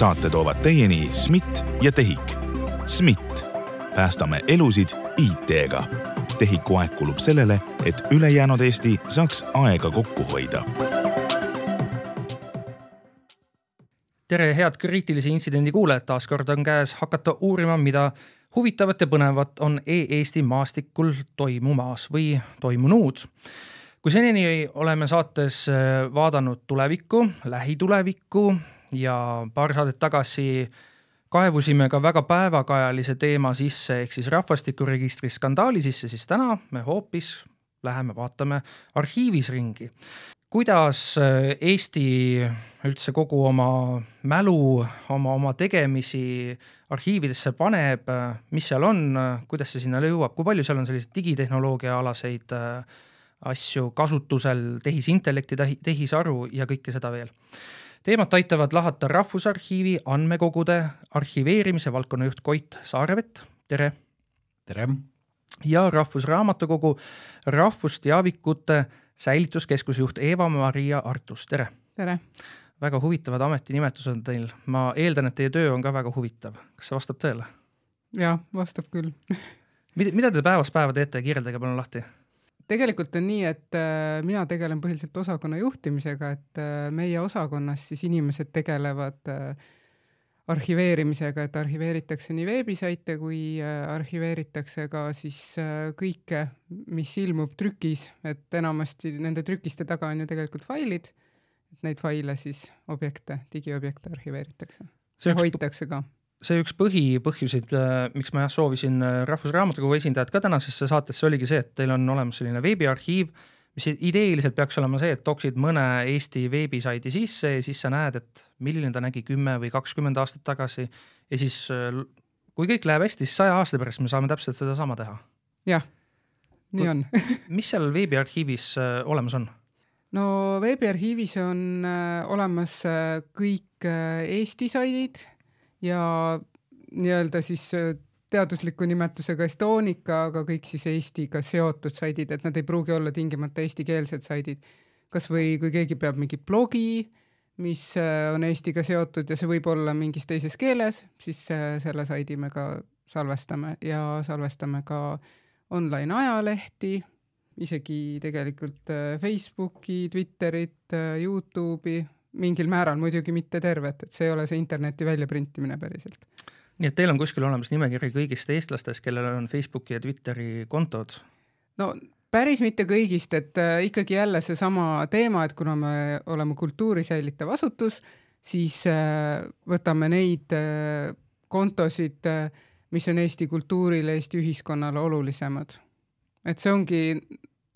saate toovad teieni SMIT ja TEHIK. SMIT, päästame elusid IT-ga. TEHIK-u aeg kulub sellele, et ülejäänud Eesti saaks aega kokku hoida tere, head kriitilise intsidendi kuulajad, taas kord on käes hakata uurima, mida huvitavat ja põnevat on e-Eesti maastikul toimumas või toimunud. kui senini oleme saates äh, vaadanud tulevikku, lähitulevikku ja paar saadet tagasi kaevusime ka väga päevakajalise teema sisse ehk siis rahvastikuregistri skandaali sisse, siis täna me hoopis läheme vaatame arhiivis ringi kuidas äh, Eesti üldse kogu oma mälu, oma, oma tegemisi arhiividesse paneb, mis seal on, kuidas see sinna jõuab, kui palju seal on selliseid digitehnoloogia alaseid äh, asju kasutusel, tehisintellekti, tehisaru ja kõike seda veel. Teemat aitavad lahata Rahvusarhiivi andmekogude arhiveerimise valdkonnajuht Koit Saarevett, tere! tere! ja Rahvusraamatukogu rahvusteavikute säilituskeskuse juht Eva-Maria Artus, tere! tere! väga huvitavad ametinimetused on teil, ma eeldan, et teie töö on ka väga huvitav, kas see vastab tõele? jah, vastab küll mida, mida te päevast päeva teete, kirjeldage palun lahti. Tegelikult on nii, et äh, mina tegelen põhiliselt osakonna juhtimisega, et äh, meie osakonnas siis inimesed tegelevad äh, arhiveerimisega, et arhiveeritakse nii veebisaite kui arhiveeritakse ka siis kõike, mis ilmub trükis, et enamasti nende trükiste taga on ju tegelikult failid, et neid faile siis, objekte, digiobjekte arhiveeritakse. Ja hoitakse ka see üks põhipõhjuseid, äh, miks ma jah soovisin Rahvusraamatukogu esindajat ka tänasesse saatesse, oligi see, et teil on olemas selline veebiarhiiv, mis ideeliselt peaks olema see, et toksid mõne Eesti veebisaidi sisse ja siis sa näed, et milline ta nägi kümme või kakskümmend aastat tagasi ja siis kui kõik läheb hästi, siis saja aasta pärast me saame täpselt sedasama teha. jah, nii on mis seal veebiarhiivis äh, olemas on? no veebiarhiivis on äh, olemas äh, kõik Eesti saidid ja nii-öelda siis teadusliku nimetusega Estonica, aga kõik siis Eestiga seotud saidid, et nad ei pruugi olla tingimata eestikeelsed saidid. kas või kui keegi peab mingi blogi, mis äh, on Eestiga seotud ja see võib olla mingis teises keeles, siis äh, selle saidi me ka salvestame ja salvestame ka online ajalehti, isegi tegelikult äh, Facebooki, Twitterit, Youtube'i, mingil määral muidugi mitte tervet, et see ei ole see interneti väljaprintimine päriselt nii et teil on kuskil olemas nimekiri kõigist eestlastest, kellel on Facebooki ja Twitteri kontod? no päris mitte kõigist, et äh, ikkagi jälle seesama teema, et kuna me oleme kultuuri säilitav asutus, siis äh, võtame neid äh, kontosid mis on Eesti kultuurile, Eesti ühiskonnale olulisemad. et see ongi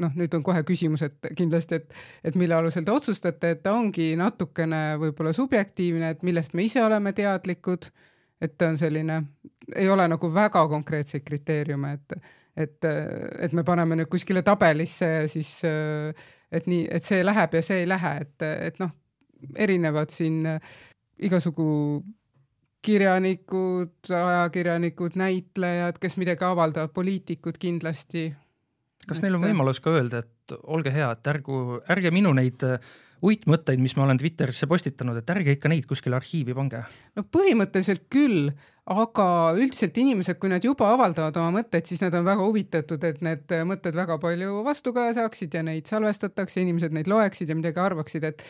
noh, nüüd on kohe küsimus, et kindlasti, et, et mille alusel te otsustate, et ta ongi natukene võib-olla subjektiivne, et millest me ise oleme teadlikud et ta on selline, ei ole nagu väga konkreetseid kriteeriume, et, et, et me paneme nüüd kuskile tabelisse ja siis, et nii, et see läheb ja see ei lähe, et, et noh, erinevad siin igasugu kirjanikud, ajakirjanikud, näitlejad, kes midagi avaldavad, poliitikud kindlasti. Kas neil on võimalus ka öelda, et olge hea, et ärgu, ärge minu neid uitmõtteid, mis ma olen Twitterisse postitanud, et ärge ikka neid kuskile arhiivi pange. no põhimõtteliselt küll, aga üldiselt inimesed, kui nad juba avaldavad oma mõtteid, siis nad on väga huvitatud, et need mõtted väga palju vastukaja saaksid ja neid salvestatakse, inimesed neid loeksid ja midagi arvaksid, et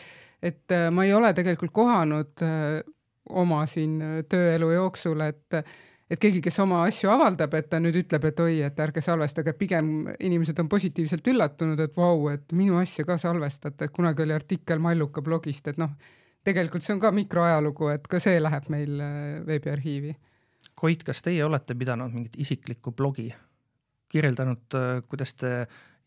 et äh, ma ei ole tegelikult kohanud äh, oma siin äh, tööelu jooksul, et et keegi, kes oma asju avaldab, et ta nüüd ütleb, et oi, et ärge salvestage, pigem inimesed on positiivselt üllatunud, et vau, et minu asja ka salvestate, et kunagi oli artikkel Malluka blogist, et noh, tegelikult see on ka mikroajalugu, et ka see läheb meil äh, veebiarhiivi. Koit, kas teie olete pidanud mingit isiklikku blogi, kirjeldanud, äh, kuidas te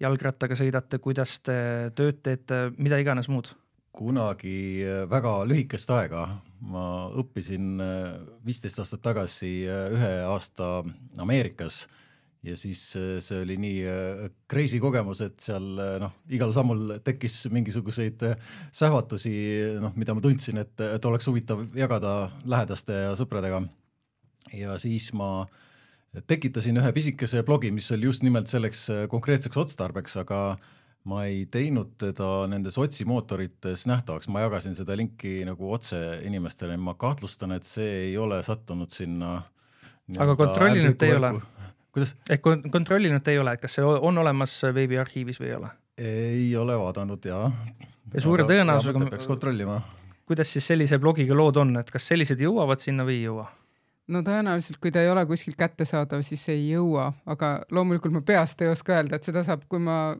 jalgrattaga sõidate, kuidas te tööd teete, mida iganes muud? Kunagi äh, väga lühikest aega, ma õppisin äh, viisteist aastat tagasi äh, ühe aasta Ameerikas ja siis see oli nii crazy kogemus, et seal noh, igal sammul tekkis mingisuguseid sähvatusi, noh, mida ma tundsin, et, et oleks huvitav jagada lähedaste ja sõpradega. ja siis ma tekitasin ühe pisikese blogi, mis oli just nimelt selleks konkreetseks otstarbeks, aga ma ei teinud teda nendes otsimootorites nähtavaks, ma jagasin seda linki nagu otse inimestele, ma kahtlustan, et see ei ole sattunud sinna. aga kontrollinud ei ole? kuidas? ehk kontrollinud ei ole, et kas see on olemas veebiarhiivis või ei ole? ei ole vaadanud ja. ja suure tõenäosusega. peaks kontrollima. kuidas siis sellise blogiga lood on, et kas sellised jõuavad sinna või ei jõua? no tõenäoliselt, kui ta ei ole kuskilt kättesaadav, siis ei jõua, aga loomulikult ma peast ei oska öelda, et seda saab, kui ma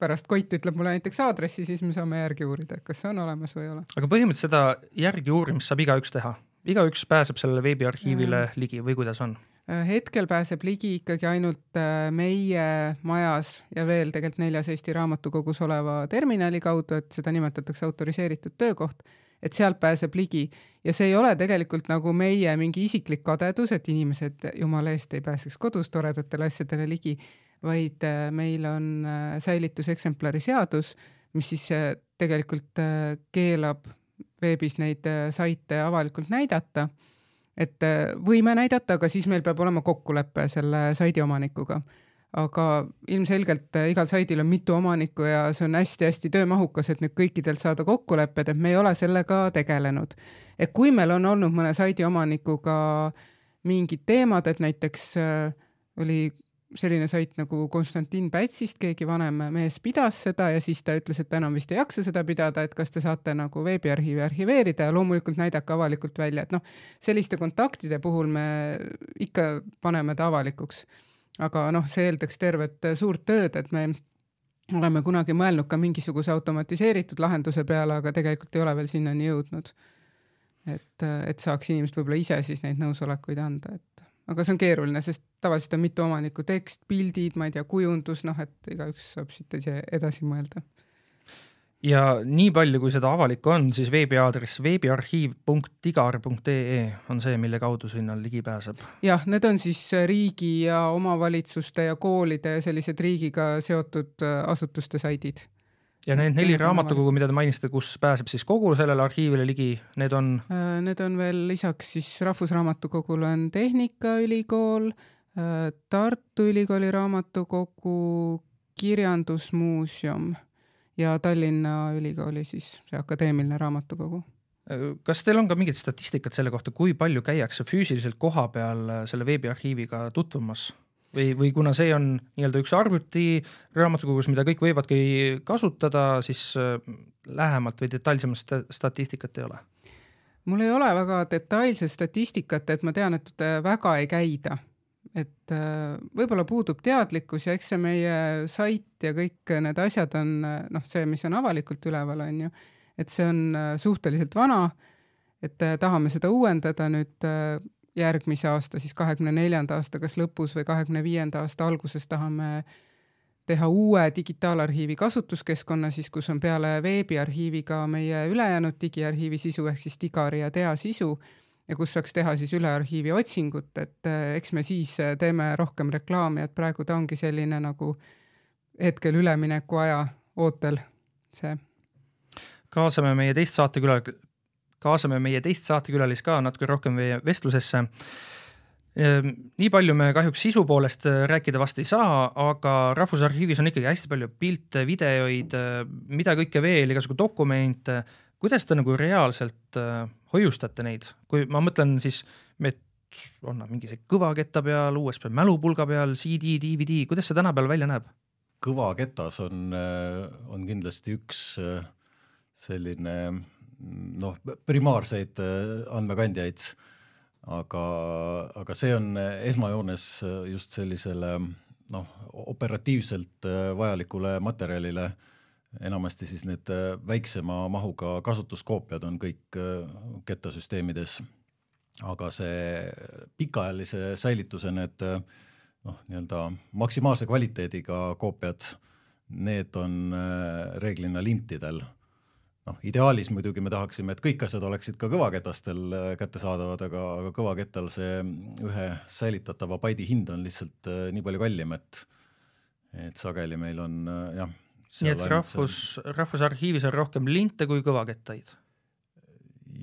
pärast Koit ütleb mulle näiteks aadressi, siis me saame järgi uurida, et kas see on olemas või ei ole. aga põhimõtteliselt seda järgi uurimist saab igaüks teha, igaüks pääseb sellele veebiarhiivile mm. ligi või kuidas on? Äh, hetkel pääseb ligi ikkagi ainult äh, meie majas ja veel tegelikult neljas Eesti Raamatukogus oleva terminali kaudu, et seda nimetatakse autoriseeritud töökoht, et sealt pääseb ligi ja see ei ole tegelikult nagu meie mingi isiklik kadedus, et inimesed jumala eest ei pääseks kodus toredatele asjadele ligi vaid äh, meil on äh, säilituseksemplari seadus, mis siis äh, tegelikult keelab veebis neid saite avalikult näidata. et võime näidata, aga siis meil peab olema kokkulepe selle saidi omanikuga. aga ilmselgelt igal saidil on mitu omanikku ja see on hästi-hästi töömahukas, et nüüd kõikidelt saada kokkulepped, et me ei ole sellega tegelenud. et kui meil on olnud mõne saidi omanikuga mingid teemad, et näiteks oli selline sait nagu Konstantin Pätsist, keegi vanem mees pidas seda ja siis ta ütles, et ta enam vist ei jaksa seda pidada, et kas te saate nagu veebiarhiivi arhiveerida ja loomulikult näidake avalikult välja, et noh, selliste kontaktide puhul me ikka paneme ta avalikuks. aga noh, see eeldaks tervet suurt tööd, et me oleme kunagi mõelnud ka mingisuguse automatiseeritud lahenduse peale, aga tegelikult ei ole veel sinnani jõudnud. et, et saaks inimesed võib-olla ise siis neid nõusolekuid anda, et aga see on keeruline, sest tavaliselt on mitu omanikku, tekst, pildid, ma ei tea, kujundus, noh, et igaüks saab siit ise edasi mõelda. ja nii palju, kui seda avalikku on, siis veebiaadress veebiarhiiv.tigar.ee on see, mille kaudu sinna ligi pääseb. jah, need on siis riigi ja omavalitsuste ja koolide sellised riigiga seotud äh, asutuste saidid ja need neli raamatukogu, mida te mainisite, kus pääseb siis kogu sellele arhiivile ligi, need on? Äh, need on veel lisaks siis Rahvusraamatukogul on Tehnikaülikool, äh, Tartu Ülikooli raamatukogu, Kirjandusmuuseum ja Tallinna Ülikooli siis see akadeemiline raamatukogu äh, kas teil on ka mingit statistikat selle kohta, kui palju käiakse füüsiliselt kohapeal selle veebiarhiiviga tutvumas? Või, või kuna see on nii-öelda üks arvuti raamatukogus, mida kõik võivadki kasutada, siis äh, lähemalt või detailsemat statistikat ei ole? mul ei ole väga detailset statistikat, et ma tean, et väga ei käida. et äh, võib-olla puudub teadlikkus ja eks see meie sait ja kõik need asjad on noh, see, mis on avalikult üleval, on ju, et see on äh, suhteliselt vana, et tahame seda uuendada nüüd järgmise aasta, siis kahekümne neljanda aasta kas lõpus või kahekümne viienda aasta alguses tahame teha uue digitaalarhiivi kasutuskeskkonna siis, kus on peale veebiarhiivi ka meie ülejäänud digiarhiivi sisu ehk siis Digari ja Tea sisu ja kus saaks teha siis üle arhiivi otsingut, et eh, eks me siis eh, teeme rohkem reklaami, et praegu ta ongi selline nagu hetkel üleminekuaja ootel see. kaasame meie teist saatekülalist, kaasame meie teist saatekülalist ka natuke rohkem meie vestlusesse. Ehm, nii palju me kahjuks sisu poolest äh, rääkida vast ei saa, aga Rahvusarhiivis on ikkagi hästi palju pilte, videoid, äh, mida kõike veel, igasugu dokumente. kuidas te nagu reaalselt äh, hoiustate neid, kui ma mõtlen siis, et on nad mingi see kõvaketta peal, USB mälupulga peal, CD, DVD, kuidas see tänapäeval välja näeb? kõvaketas on, on kindlasti üks selline noh, primaarseid äh, andmekandjaid, aga, aga see on esmajoones just sellisele noh, operatiivselt äh, vajalikule materjalile, enamasti siis need äh, väiksema mahuga kasutuskoopiad on kõik kettasüsteemides, aga see pikaajalise säilituse need noh, nii-öelda maksimaalse kvaliteediga koopiad, need on reeglina lintidel noh, ideaalis muidugi me tahaksime, et kõik asjad oleksid ka kõvaketastel äh, kättesaadavad, aga, aga kõvakettal see ühe säilitatava baidi hind on lihtsalt äh, nii palju kallim, et et sageli meil on äh, jah. nii et rahvus see..., Rahvusarhiivis on rohkem linte kui kõvakettaid?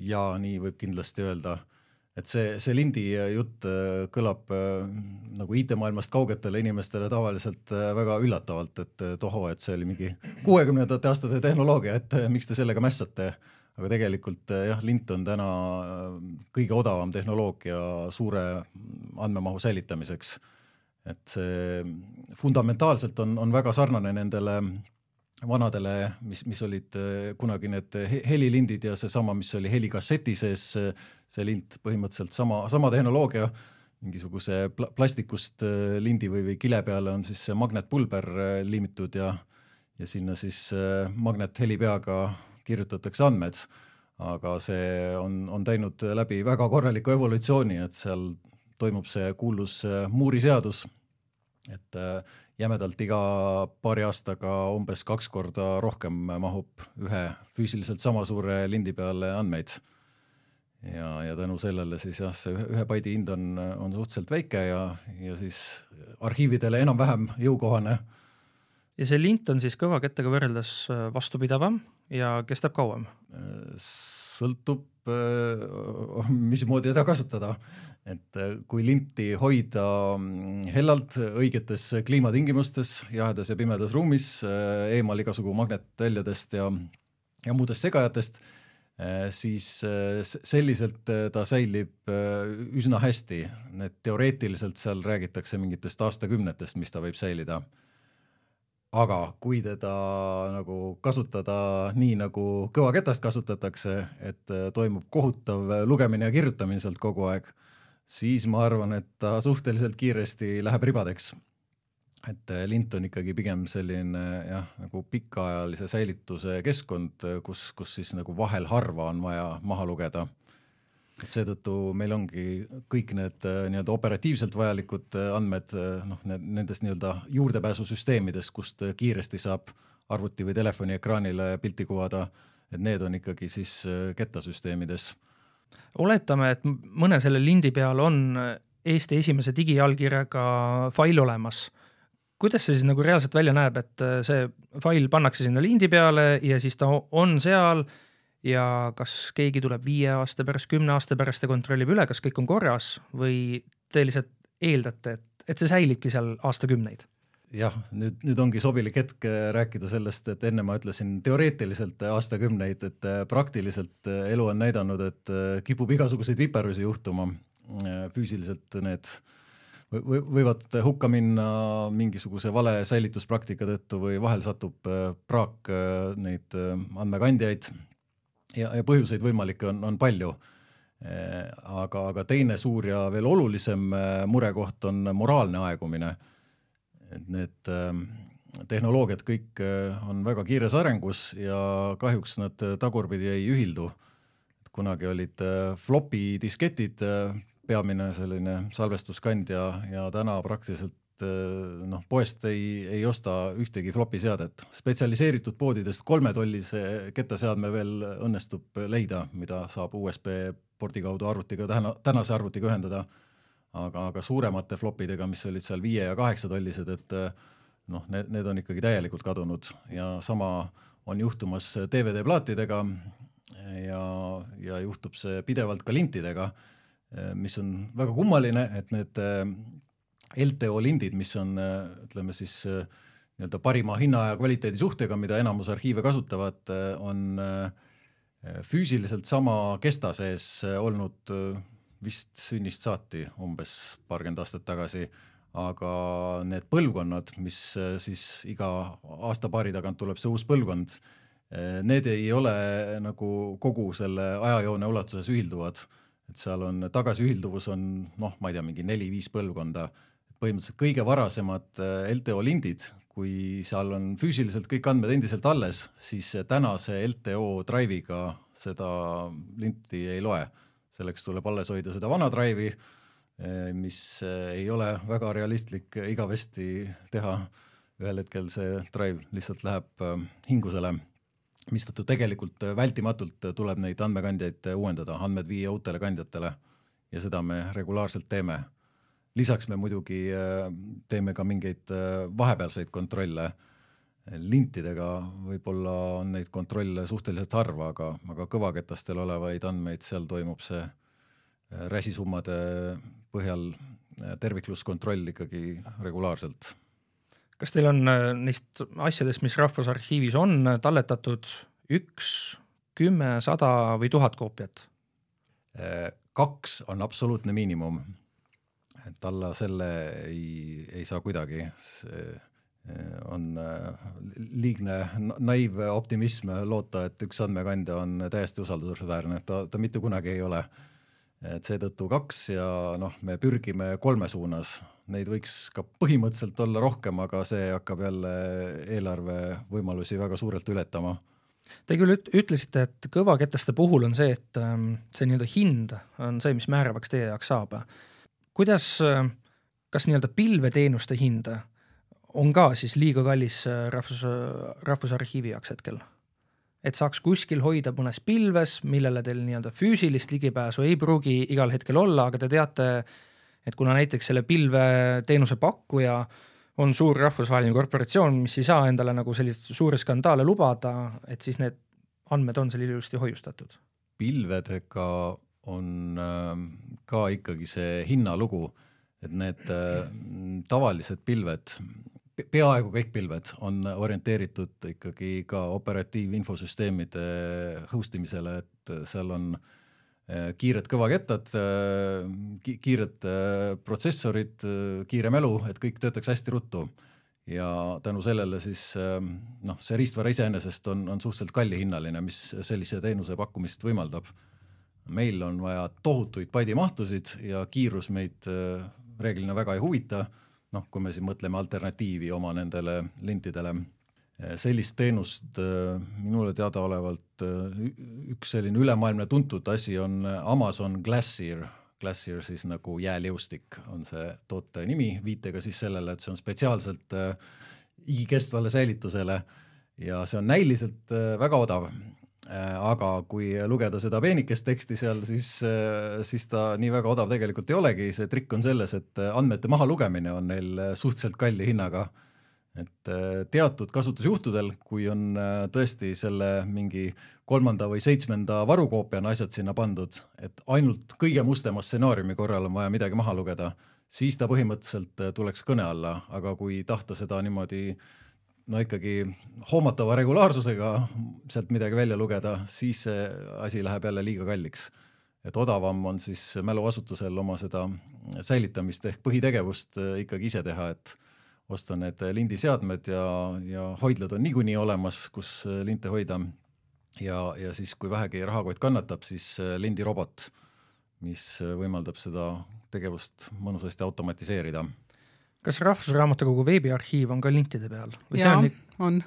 jaa, nii võib kindlasti öelda, et see, see lindi jutt kõlab nagu IT-maailmast kaugetele inimestele tavaliselt väga üllatavalt, et tohoo, et see oli mingi kuuekümnendate aastate tehnoloogia, et miks te sellega mässate aga tegelikult jah, lint on täna kõige odavam tehnoloogia suure andmemahu säilitamiseks. et see fundamentaalselt on, on väga sarnane nendele vanadele, mis, mis olid kunagi need helilindid ja seesama, mis oli helikasseti sees, see lint põhimõtteliselt sama, sama tehnoloogia, mingisuguse pl plastikust lindi või, või kile peale on siis see magnetpulber liimitud ja ja sinna siis magnethelipeaga kirjutatakse andmed, aga see on, on teinud läbi väga korraliku evolutsiooni, et seal toimub see kuulus äh, Moore'i seadus, et äh, jämedalt iga paari aastaga umbes kaks korda rohkem mahub ühe füüsiliselt sama suure lindi peale andmeid. ja, ja tänu sellele siis jah, see ühe baidi hind on, on suhteliselt väike ja, ja siis arhiividele enam-vähem jõukohane. ja see lint on siis kõvakettega võrreldes äh, vastupidavam ja kestab kauem? sõltub, mismoodi teda kasutada. et äh, kui linti hoida mm, hellalt õigetes kliimatingimustes, jahedas ja pimedas ruumis, äh, eemal igasugu magnetväljadest ja, ja muudest segajatest, siis selliselt ta säilib üsna hästi, et teoreetiliselt seal räägitakse mingitest aastakümnetest, mis ta võib säilida aga kui teda nagu kasutada nii, nagu kõvaketast kasutatakse, et äh, toimub kohutav lugemine ja kirjutamine sealt kogu aeg, siis ma arvan, et ta suhteliselt kiiresti läheb ribadeks. et äh, lint on ikkagi pigem selline jah, nagu pikaajalise säilituse keskkond, kus, kus siis nagu vahel harva on vaja maha lugeda et seetõttu meil ongi kõik need äh, nii-öelda operatiivselt vajalikud äh, andmed äh, noh, need nendest nii-öelda juurdepääsusüsteemidest, kust kiiresti saab arvuti või telefoni ekraanile pilti kuvada, et need on ikkagi siis kettasüsteemides. oletame, et mõne selle lindi peal on Eesti esimese digiallkirjaga fail olemas kuidas see siis nagu reaalselt välja näeb, et see fail pannakse sinna lindi peale ja siis ta on seal ja kas keegi tuleb viie aasta pärast, kümne aasta pärast ja kontrollib üle, kas kõik on korras või te lihtsalt eeldate, et, et see säilibki seal aastakümneid? jah, nüüd, nüüd ongi sobilik hetk äh, rääkida sellest, et enne ma ütlesin teoreetiliselt aastakümneid, et äh, praktiliselt äh, elu on näidanud, et kipub igasuguseid viperusi juhtuma. füüsiliselt need või, võivad hukka minna mingisuguse vale säilituspraktika tõttu või vahel satub praak neid andmekandjaid ja, ja põhjuseid võimalikke on, on palju. Eh, aga, aga teine suur ja veel olulisem eh, murekoht on moraalne aegumine. et need eh, tehnoloogiad kõik on väga kiires arengus ja kahjuks nad tagurpidi ei ühildu. kunagi olid flopi disketid peamine selline salvestuskandja ja täna praktiliselt Eh, noh, poest ei, ei osta ühtegi flopi seadet. spetsialiseeritud poodidest kolmetollise kettaseadme veel õnnestub leida, mida saab USB pordi kaudu arvutiga täna, tänase arvutiga ühendada. aga, aga suuremate flopidega, mis olid seal viie ja kaheksatollised, et eh, noh, need, need on ikkagi täielikult kadunud ja sama on juhtumas DVD-plaatidega ja, ja juhtub see pidevalt ka lintidega, eh, mis on väga kummaline, et need LTO lindid, mis on ütleme siis nii-öelda parima hinna ja kvaliteedi suhtega, mida enamus arhiive kasutavad, on füüsiliselt sama kesta sees olnud vist sünnist saati umbes paarkümmend aastat tagasi, aga need põlvkonnad, mis siis iga aasta-paari tagant tuleb see uus põlvkond, need ei ole nagu kogu selle ajajoone ulatuses ühilduvad, et seal on tagasiühilduvus on noh, ma ei tea, mingi neli-viis põlvkonda põhimõtteliselt kõige varasemad äh, LTO lindid, kui seal on füüsiliselt kõik andmed endiselt alles, siis tänase LTO drive'iga seda linti ei loe. selleks tuleb alles hoida seda vana drive'i, äh, mis äh, ei ole väga realistlik igavesti teha. ühel hetkel see drive lihtsalt läheb hingusele, mistõttu tegelikult vältimatult tuleb neid andmekandjaid uuendada, andmed viia uutele kandjatele ja seda me regulaarselt teeme lisaks me muidugi äh, teeme ka mingeid äh, vahepealseid kontrolle. lintidega võib-olla on neid kontrolle suhteliselt harva, aga, aga kõvaketastel olevaid andmeid, seal toimub see räsisummade põhjal tervikluskontroll ikkagi regulaarselt. kas teil on neist asjadest, mis Rahvusarhiivis on talletatud, üks, kümme, sada või tuhat koopiat? kaks on absoluutne miinimum. Et alla selle ei, ei saa kuidagi, see eh, on eh, liigne naiivoptimism loota, et üks andmekandja on täiesti usaldusväärne, ta, ta mitte kunagi ei ole. et seetõttu kaks ja noh, me pürgime kolme suunas, neid võiks ka põhimõtteliselt olla rohkem, aga see hakkab jälle eelarve võimalusi väga suurelt ületama Te küll üt-, ütlesite, et kõvaketeste puhul on see, et ähm, see nii-öelda hind on see, mis määravaks teie jaoks saab. Kuidas, äh, kas nii-öelda pilveteenuste hind on ka siis liiga kallis äh, rahvus, Rahvusarhiivi jaoks hetkel? et saaks kuskil hoida mõnes pilves, millele teil nii-öelda füüsilist ligipääsu ei pruugi igal hetkel olla, aga te teate, et kuna näiteks selle pilveteenuse pakkuja on suur rahvusvaheline korporatsioon, mis ei saa endale nagu selliseid suuri skandaale lubada, et siis need andmed on seal ilusti hoiustatud. pilvedega on ähm, ka ikkagi see hinnalugu, et need äh, tavalised pilved, peaaegu kõik pilved on orienteeritud ikkagi ka operatiivinfosüsteemide host imisele, et seal on äh, kiired kõvakettad, äh, kiired protsessorid, kiire mälu, et kõik töötaks hästi ruttu. ja tänu sellele siis noh, see riistvara iseenesest on, on suhteliselt kallihinnaline, mis sellise teenuse pakkumist võimaldab. Meil on vaja tohutuid paidimahtusid ja kiirus meid reeglina väga ei huvita, noh, kui me siin mõtleme alternatiivi oma nendele lintidele. Eh, sellist teenust eh, minule teadaolevalt üks selline ülemaailmne tuntud asi on Amazon Glacier, Glacier siis nagu jääliustik on see toote nimi, viitega siis sellele, et see on spetsiaalselt igikestvale säilitusele ja see on näiliselt väga odav. Aga kui lugeda seda peenikest teksti seal, siis, siis ta nii väga odav tegelikult ei olegi, see trikk on selles, et andmete mahalugemine on neil suhteliselt kalli hinnaga. Et äh, teatud kasutusjuhtudel, kui on äh, tõesti selle mingi kolmanda või seitsmenda varukoopiana asjad sinna pandud, et ainult kõige mustema stsenaariumi korral on vaja midagi maha lugeda, siis ta põhimõtteliselt äh, tuleks kõne alla, aga kui tahta seda niimoodi no ikkagi hoomatava regulaarsusega sealt midagi välja lugeda, siis see asi läheb jälle liiga kalliks. et odavam on siis mäluasutusel oma seda säilitamist ehk põhitegevust ikkagi ise teha, et osta need lindiseadmed ja, ja hoidlad on niikuinii olemas, kus linte hoida. ja, ja siis, kui vähegi rahakott kannatab, siis lindirobot, mis võimaldab seda tegevust mõnusasti automatiseerida. Kas Rahvusraamatukogu veebiarhiiv on ka lintide peal? jaa, on, on..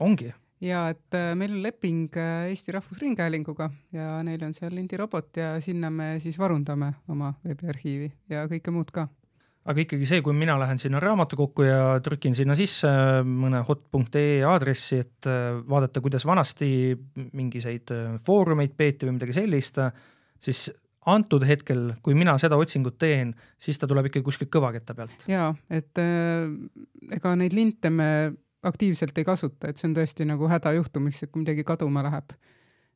ongi? ja et äh, meil on leping äh, Eesti Rahvusringhäälinguga ja neil on seal lindirobot ja sinna me siis varundame oma veebiarhiivi ja kõike muud ka aga ikkagi see, kui mina lähen sinna raamatukokku ja trükin sinna sisse mõne hot.ee aadressi, et äh, vaadata, kuidas vanasti mingisuguseid äh, foorumeid peeti või midagi sellist, siis antud hetkel, kui mina seda otsingut teen, siis ta tuleb ikkagi kuskilt kõvaketta pealt. jaa, et äh, ega neid linte me aktiivselt ei kasuta, et see on tõesti nagu hädajuhtumiks, et kui midagi kaduma läheb.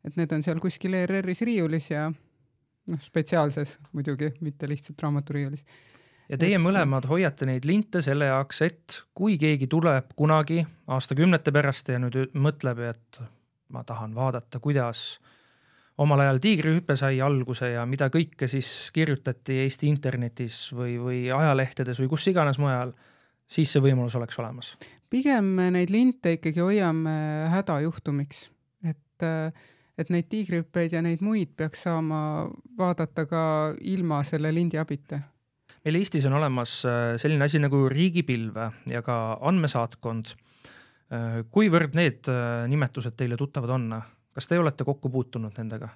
et need on seal kuskil ERR-is riiulis ja noh, spetsiaalses muidugi, mitte lihtsalt raamaturiiulis ja teie mõlemad hoiate neid linte selle jaoks, et kui keegi tuleb kunagi aastakümnete pärast ja nüüd mõtleb, et ma tahan vaadata, kuidas omal ajal tiigrihüpe sai alguse ja mida kõike siis kirjutati Eesti internetis või, või ajalehtedes või kus iganes mujal, siis see võimalus oleks olemas. pigem neid linte ikkagi hoiame hädajuhtumiks, et, et neid tiigrihüppeid ja neid muid peaks saama vaadata ka ilma selle lindi abita meil Eestis on olemas äh, selline asi nagu riigipilve ja ka andmesaatkond. Äh, kuivõrd need äh, nimetused teile tuttavad on, kas te olete kokku puutunud nendega?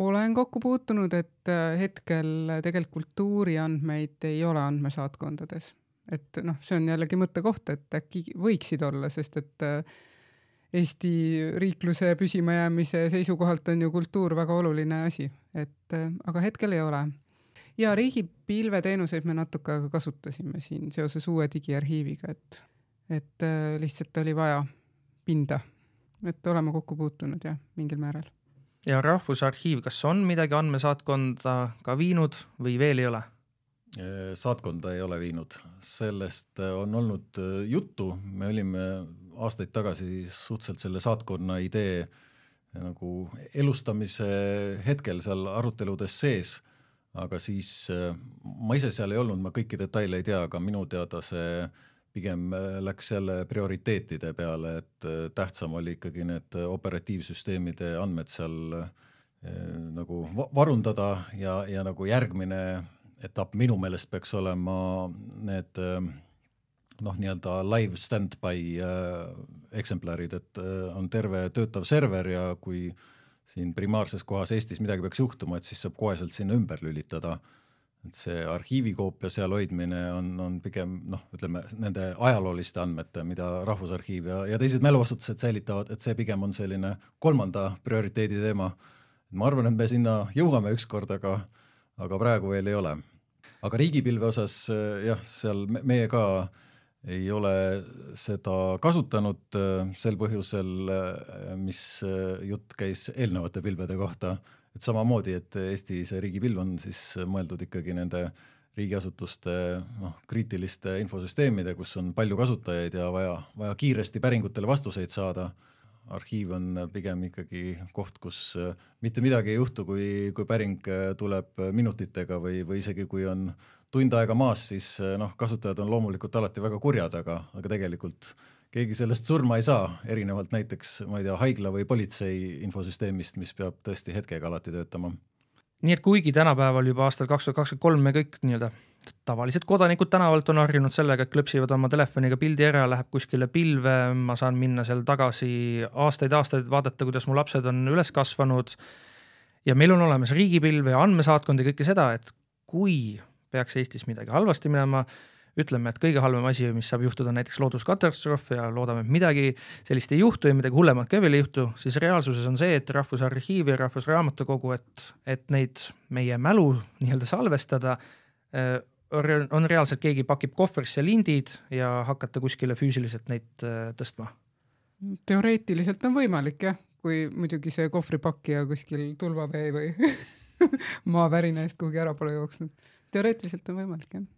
olen kokku puutunud, et hetkel tegelikult kultuuriandmeid ei ole andmesaatkondades, et noh, see on jällegi mõttekoht, et äkki võiksid olla, sest et Eesti riikluse püsimajäämise seisukohalt on ju kultuur väga oluline asi, et aga hetkel ei ole. Ja riigi pilveteenuseid me natuke aega kasutasime siin seoses uue digiarhiiviga, et, et äh, lihtsalt oli vaja pinda, et oleme kokku puutunud jah, mingil määral. ja Rahvusarhiiv, kas on midagi andmesaatkonda ka viinud või veel ei ole? saatkonda ei ole viinud, sellest on olnud juttu, me olime aastaid tagasi suhteliselt selle saatkonna idee nagu elustamise hetkel seal aruteludes sees, aga siis ma ise seal ei olnud, ma kõiki detaile ei tea, aga minu teada see pigem läks jälle prioriteetide peale, et tähtsam oli ikkagi need operatiivsüsteemide andmed seal nagu varundada ja, ja nagu järgmine etapp minu meelest peaks olema need äh, noh, nii-öelda live stand-by äh, eksemplarid, et äh, on terve töötav server ja kui siin primaarses kohas Eestis midagi peaks juhtuma, et siis saab koheselt sinna ümber lülitada. Et see arhiivikoopia seal hoidmine on, on pigem noh, ütleme nende ajalooliste andmete, mida Rahvusarhiiv ja, ja teised mäluasutused säilitavad, et see pigem on selline kolmanda prioriteedi teema. ma arvan, et me sinna jõuame ükskord, aga, aga praegu veel ei ole aga riigipilve osas äh, jah, seal meie ka ei ole seda kasutanud äh, sel põhjusel, äh, mis jutt käis eelnevate pilvede kohta, et samamoodi, et Eesti see riigipilv on siis mõeldud ikkagi nende riigiasutuste noh, kriitiliste infosüsteemide, kus on palju kasutajaid ja vaja, vaja kiiresti päringutele vastuseid saada. Arhiiv on pigem ikkagi koht, kus mitte midagi ei juhtu, kui, kui päring tuleb minutitega või, või isegi kui on tund aega maas, siis noh, kasutajad on loomulikult alati väga kurjad, aga, aga tegelikult keegi sellest surma ei saa, erinevalt näiteks, ma ei tea, haigla või politsei infosüsteemist, mis peab tõesti hetkega alati töötama. nii et kuigi tänapäeval juba aastal kaks tuhat kakskümmend kolm me kõik nii-öelda tavalised kodanikud tänavalt on harjunud sellega, et klõpsivad oma telefoniga pildi ära, läheb kuskile pilve, ma saan minna seal tagasi aastaid-aastaid, vaadata, kuidas mu lapsed on üles kasvanud. ja meil on olemas riigipilv ja andmesaatkond ja kõike seda, et kui peaks Eestis midagi halvasti minema, ütleme, et kõige halvem asi, mis saab juhtuda, on näiteks looduskatastroof ja loodame, et midagi sellist ei juhtu ja midagi hullemat ka veel ei juhtu, siis reaalsuses on see, et Rahvusarhiiv ja Rahvusraamatukogu, et, et neid meie mälu nii-öelda salvestada, on reaalselt, keegi pakib kohvrisse lindid ja hakata kuskile füüsiliselt neid tõstma? teoreetiliselt on võimalik jah, kui muidugi see kohvripakkija kuskil tulvavee või maavärina eest kuhugi ära pole jooksnud. teoreetiliselt on võimalik jah.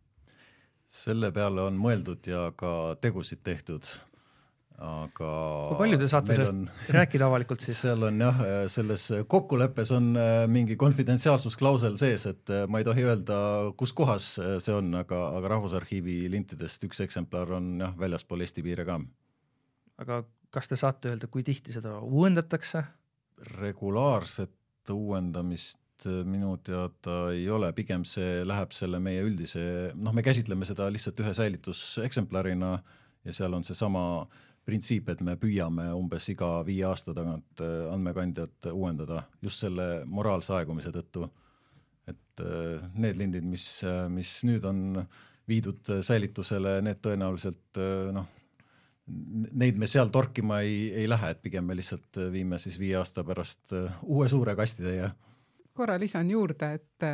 Selle peale on mõeldud ja ka tegusid tehtud aga kui palju te saate sellest on, rääkida avalikult siis? seal on jah, selles kokkuleppes on äh, mingi konfidentsiaalsusklausel sees, et äh, ma ei tohi öelda, kus kohas äh, see on, aga, aga Rahvusarhiivi lintidest üks eksemplar on jah, väljaspool Eesti piire ka. aga kas te saate öelda, kui tihti seda uuendatakse? regulaarset uuendamist minu teada ei ole, pigem see läheb selle meie üldise, noh, me käsitleme seda lihtsalt ühe säilituseksemplarina ja seal on seesama äh, printsiip, et me püüame umbes iga viie aasta tagant äh, andmekandjat uuendada just selle moraalse aegumise tõttu. et äh, need lindid, mis, äh, mis nüüd on viidud säilitusele, need tõenäoliselt noh, neid me seal torkima ei, ei lähe, et pigem me lihtsalt viime siis viie aasta pärast uue suure kastitäie. Korra lisan juurde, et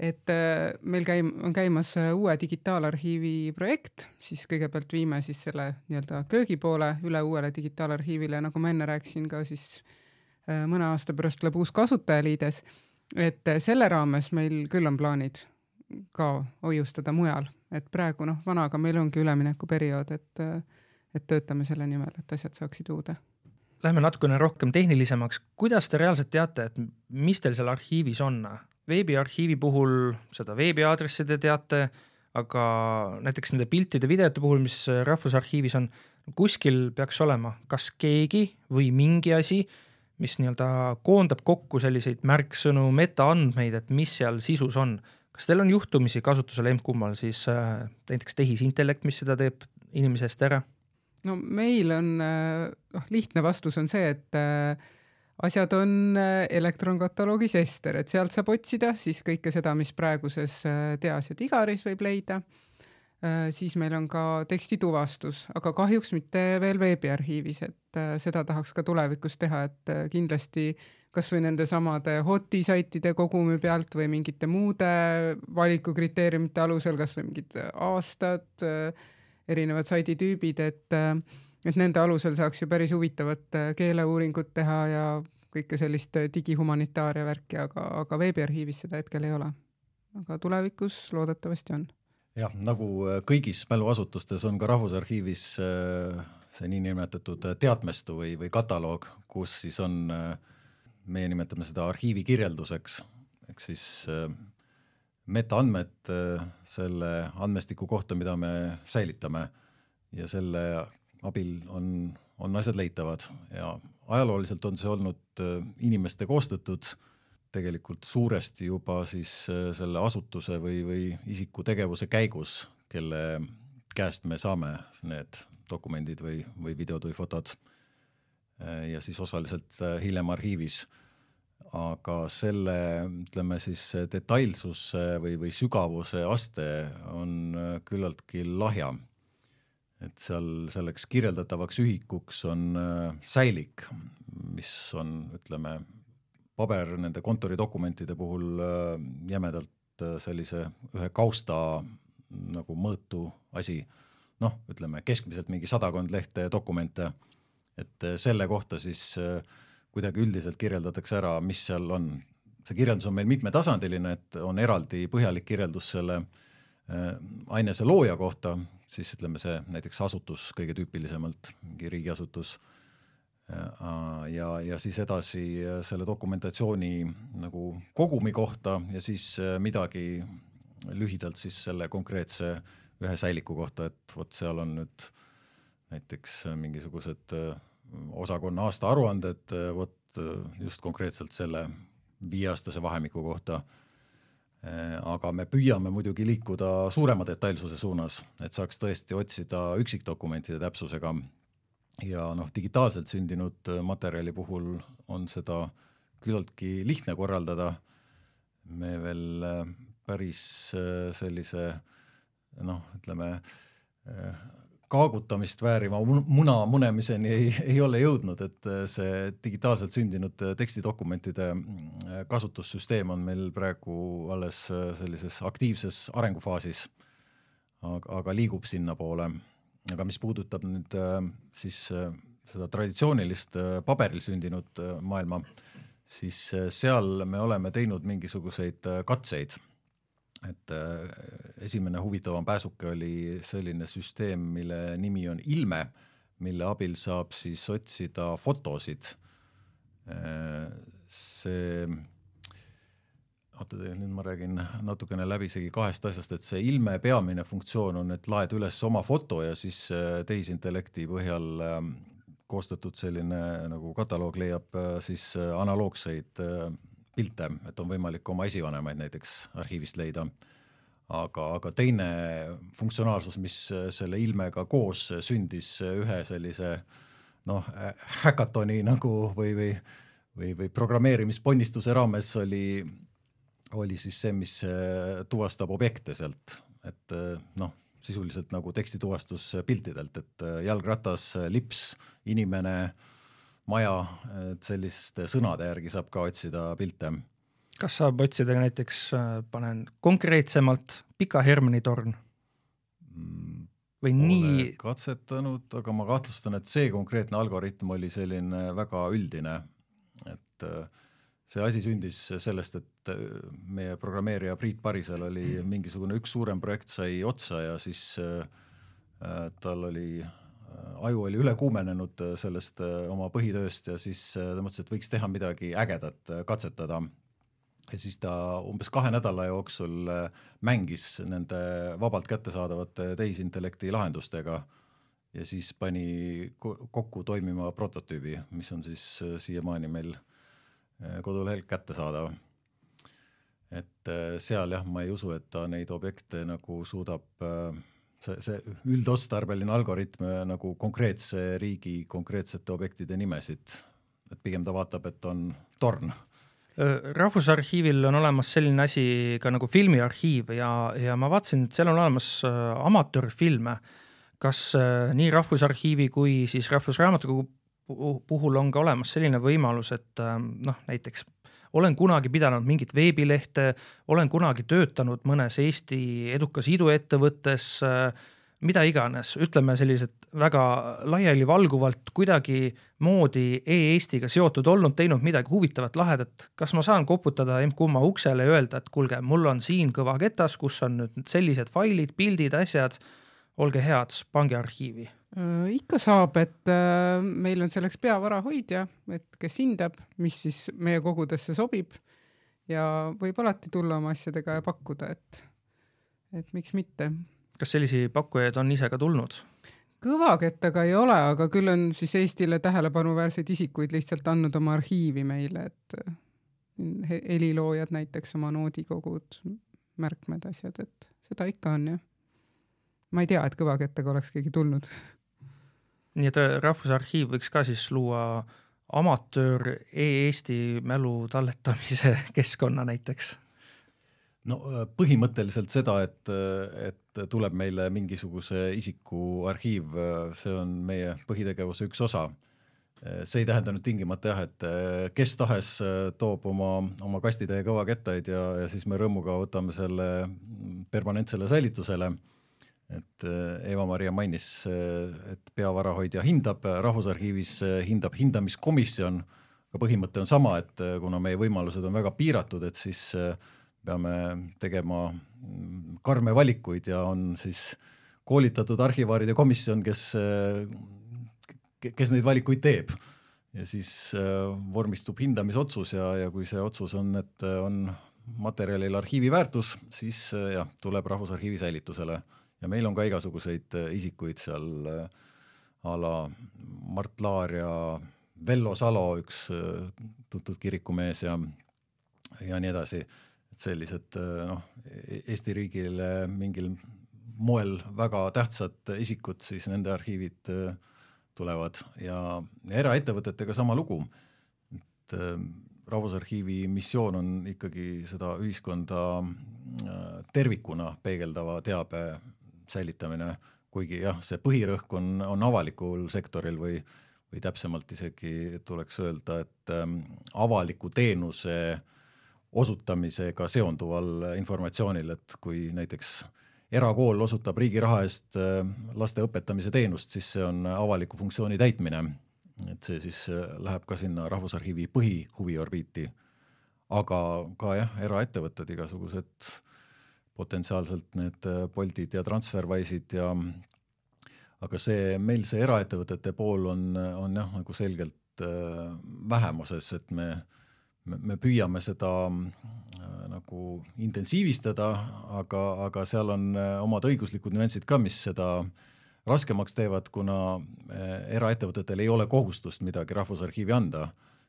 et äh, meil käim-, on käimas äh, uue digitaalarhiivi projekt, siis kõigepealt viime siis selle nii-öelda köögipoole üle uuele digitaalarhiivile, nagu ma enne rääkisin ka, siis äh, mõne aasta pärast tuleb uus kasutajaliides, et selle raames meil küll on plaanid ka hoiustada mujal, et praegu noh, vanaga meil ongi üleminekuperiood, et, et töötame selle nimel, et asjad saaksid uude Lähme natukene rohkem tehnilisemaks, kuidas te reaalselt teate, et mis teil seal arhiivis on? veebiarhiivi puhul seda veebiaadressi te teate, aga näiteks nende piltide-videote puhul, mis Rahvusarhiivis on, kuskil peaks olema kas keegi või mingi asi, mis nii-öelda koondab kokku selliseid märksõnu, metaandmeid, et mis seal sisus on. kas teil on juhtumisi kasutusel emb-kummal siis äh, näiteks tehisintellekt, mis seda teeb inimese eest ära? No meil on, äh, noh, lihtne vastus on see, et äh, asjad on äh, elektronkataloogi Sester, et sealt saab otsida siis kõike seda, mis praeguses Teas ja Tigaris võib leida. Siis meil on ka tekstituvastus, aga kahjuks mitte veel veebiarhiivis, et seda tahaks ka tulevikus teha, et kindlasti kasvõi nendesamade hoti saitide kogumi pealt või mingite muude valikukriteeriumite alusel, kasvõi mingid aastad, erinevad saiditüübid, et et nende alusel saaks ju päris huvitavat keeleuuringut teha ja kõike sellist digihumanitaaria värki, aga, aga veebiarhiivis seda hetkel ei ole. aga tulevikus loodetavasti on. jah, nagu kõigis mäluasutustes on ka Rahvusarhiivis see niinimetatud teatmestu või, või kataloog, kus siis on, meie nimetame seda arhiivi kirjelduseks, ehk siis metaandmed äh, selle andmestiku kohta, mida me säilitame. Ja selle abil on, on asjad leitavad. Ja ajalooliselt on see olnud äh, inimeste koostatud. Tegelikult suuresti juba siis äh, selle asutuse või, või isiku tegevuse käigus, kelle käest me saame need dokumendid või, või videod või fotod. Ja siis osaliselt hiljem arhiivis aga selle, ütleme siis detailsuse või, või sügavuse aste on äh, küllaltki lahja. et seal selleks kirjeldatavaks ühikuks on äh, säilik, mis on, ütleme, paber nende kontoridokumentide puhul äh, jämedalt sellise ühe kausta nagu mõõtu asi, noh, ütleme keskmiselt mingi sadakond lehte dokumente, et selle kohta siis äh, kuidagi üldiselt kirjeldatakse ära, mis seal on. see kirjeldus on meil mitmetasandiline, et on eraldi põhjalik kirjeldus selle äh, ainese looja kohta, siis ütleme see näiteks asutus kõige tüüpilisemalt, mingi riigiasutus äh, ja, ja siis edasi äh, selle dokumentatsiooni nagu kogumi kohta ja siis midagi lühidalt siis selle konkreetse ühe säiliku kohta, et vot seal on nüüd näiteks mingisugused äh, osakonna aastaaruanded, vot just konkreetselt selle viieaastase vahemiku kohta. Aga me püüame muidugi liikuda suurema detailsuse suunas, et saaks tõesti otsida üksikdokumentide täpsusega. ja noh, digitaalselt sündinud materjali puhul on seda küllaltki lihtne korraldada. me veel päris sellise noh, ütleme kaagutamist vääriva muna munemiseni ei, ei ole jõudnud, et äh, see digitaalselt sündinud äh, tekstidokumentide äh, kasutussüsteem on meil praegu alles sellises aktiivses arengufaasis, aga, aga liigub sinnapoole. aga mis puudutab nüüd siis seda traditsioonilist paberil sündinud maailma, siis seal me oleme teinud mingisuguseid katseid et äh, esimene huvitavam pääsuke oli selline süsteem, mille nimi on Ilme, mille abil saab siis otsida fotosid. Äh, see, oota, nüüd ma räägin natukene läbisegi kahest asjast, et see Ilme peamine funktsioon on, et laed üles oma foto ja siis äh, tehisintellekti põhjal ähm, koostatud selline nagu kataloog leiab siis analoogseid pilte, et on võimalik oma esivanemaid näiteks arhiivist leida. aga, aga teine funktsionaalsus, mis selle ilmega koos sündis ühe sellise noh, häkatoni nagu või, või, või, või programmeerimisponnistuse raames oli, oli siis see, mis tuvastab objekte sealt, et noh, sisuliselt nagu tekstituvastus piltidelt, et jalgratas, lips, inimene maja, et selliste sõnade järgi saab ka otsida pilte. kas saab otsida näiteks, äh, panen konkreetsemalt Pika Hermanni torn? Mm, või Pole nii? katsetanud, aga ma kahtlustan, et see konkreetne algoritm oli selline väga üldine, et äh, see asi sündis sellest, et äh, meie programmeerija Priit Parisel oli mingisugune üks suurem projekt sai otsa ja siis tal oli aju oli üle kuumenenud äh, sellest äh, oma põhitööst ja siis ta mõtles, et võiks teha midagi ägedat, katsetada. ja siis ta umbes kahe nädala jooksul mängis nende vabalt kättesaadavate tehisintellekti lahendustega ja siis pani kokku toimima prototüübi, mis on siis siiamaani meil kodulehel kättesaadav. et seal jah, ma ei usu, et ta neid objekte nagu suudab äh, see, see üldotstarbeline algoritm äh, nagu konkreetse riigi konkreetsete objektide nimesid, et pigem ta vaatab, et on torn rahvusarhiivil on olemas selline asi ka nagu filmiarhiiv ja, ja ma vaatasin, et seal on olemas äh, amatöörfilme. kas äh, nii Rahvusarhiivi kui siis Rahvusraamatukogu puhul on ka olemas selline võimalus, et noh, näiteks olen kunagi pidanud mingit veebilehte, olen kunagi töötanud mõnes Eesti edukas iduettevõttes, mida iganes, ütleme sellised väga laialivalguvalt kuidagimoodi e-Eestiga seotud olnud, teinud midagi huvitavat, lahedat, kas ma saan koputada emb-kumma uksele ja öelda, et kuulge, mul on siin kõva ketas, kus on nüüd sellised failid, pildid, asjad, olge head, pange arhiivi. Äh, ikka saab, et äh, meil on selleks peavarahoidja, et kes hindab, mis siis meie kogudesse sobib ja võib alati tulla oma asjadega ja pakkuda, et, et miks mitte. kas selliseid pakkujaid on ise ka tulnud? kõvakettaga ei ole, aga küll on siis Eestile tähelepanuväärseid isikuid lihtsalt andnud oma arhiivi meile, et äh, heliloojad näiteks, oma noodikogud, märkmed, asjad, et seda ikka on jah. ma ei tea, et kõvakettaga oleks keegi tulnud nii et äh, Rahvusarhiiv võiks ka siis luua amatöör e-Eesti mälu talletamise keskkonna näiteks? no äh, põhimõtteliselt seda, et, äh, et tuleb meile mingisuguse isiku arhiiv, see on meie põhitegevuse üks osa. see ei tähenda nüüd tingimata jah, et kes tahes toob oma, oma kastitäie kõvakettaid ja, ja siis me rõõmuga võtame selle permanentsele säilitusele et äh, Eva-Maria mainis, äh, et peavarahoidja hindab, Rahvusarhiivis äh, hindab hindamiskomisjon, aga põhimõte on sama, et kuna meie võimalused on väga piiratud, et siis peame tegema mm, karme valikuid ja on siis koolitatud arhivaaride komisjon, kes, kes neid valikuid teeb. ja siis vormistub hindamisotsus ja, ja kui see otsus on, et on materjalil arhiivi väärtus, siis jah, tuleb Rahvusarhiivi säilitusele ja meil on ka igasuguseid äh, isikuid seal äh, a la Mart Laar ja Vello Salo, üks äh, tuntud kirikumees ja, ja nii edasi, et sellised noh, e-, Eesti riigile mingil moel väga tähtsad isikud, siis nende arhiivid tulevad. Ja, eraettevõtetega sama lugu, et Rahvusarhiivi missioon on ikkagi seda ühiskonda tervikuna peegeldava teabe säilitamine, kuigi jah, see põhirõhk on, on avalikul sektoril või, või täpsemalt isegi tuleks öelda, et ähm, avaliku teenuse osutamisega seonduval informatsioonil, et kui näiteks erakool osutab riigi raha eest äh, laste õpetamise teenust, siis see on avaliku funktsiooni täitmine. et see siis äh, läheb ka sinna Rahvusarhiivi põhihuviorbiiti. aga ka jah, eraettevõtted, igasugused potentsiaalselt need äh, Boltid ja Transferwise'id ja aga see, meil see eraettevõtete pool on, on jah, nagu selgelt äh, vähemuses, et me, me, me püüame seda äh, nagu intensiivistada, aga, aga seal on omad õiguslikud nüansid ka, mis seda raskemaks teevad, kuna eraettevõtetel ei ole kohustust midagi Rahvusarhiivi anda,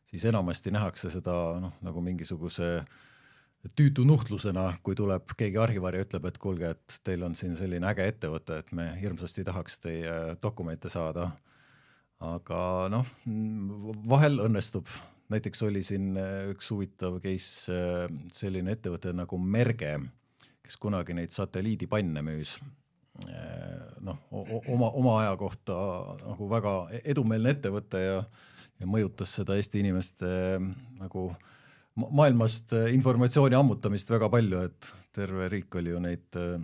siis enamasti nähakse seda noh, nagu mingisuguse äh, tüütu nuhtlusena, kui tuleb keegi arhivaar ja ütleb, et kuulge, et teil on siin selline äge ettevõte, et me hirmsasti tahaks teie dokumente saada. aga noh, vahel õnnestub, näiteks oli siin üks huvitav case, selline ettevõte nagu Merge, kes kunagi neid satelliidipanne müüs noh, oma, oma aja kohta nagu väga edumeelne ettevõte ja, ja mõjutas seda Eesti inimeste nagu äh, maailmast äh, informatsiooni ammutamist väga palju, et terve riik oli ju neid äh,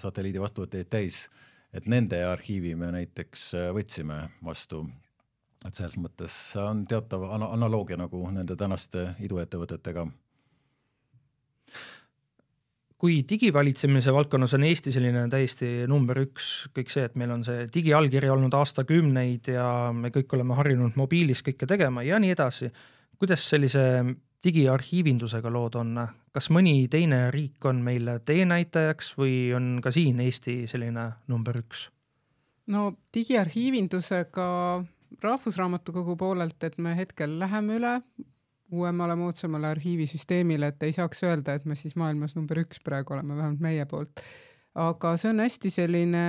satelliidi vastuvõtteid täis, et nende arhiivi me näiteks äh, võtsime vastu. et selles mõttes on teatav ana analoogia nagu nende tänaste iduettevõtetega kui digivalitsemise valdkonnas on Eesti selline täiesti number üks, kõik see, et meil on see digiallkiri olnud aastakümneid ja me kõik oleme harjunud mobiilis kõike tegema ja nii edasi. kuidas sellise digiarhiivindusega lood on, kas mõni teine riik on meile teenäitajaks või on ka siin Eesti selline number üks? no digiarhiivindusega Rahvusraamatukogu poolelt, et me hetkel läheme üle uuemale, moodsamale arhiivisüsteemile, et ei saaks öelda, et me siis maailmas number üks praegu oleme, vähemalt meie poolt. aga see on hästi selline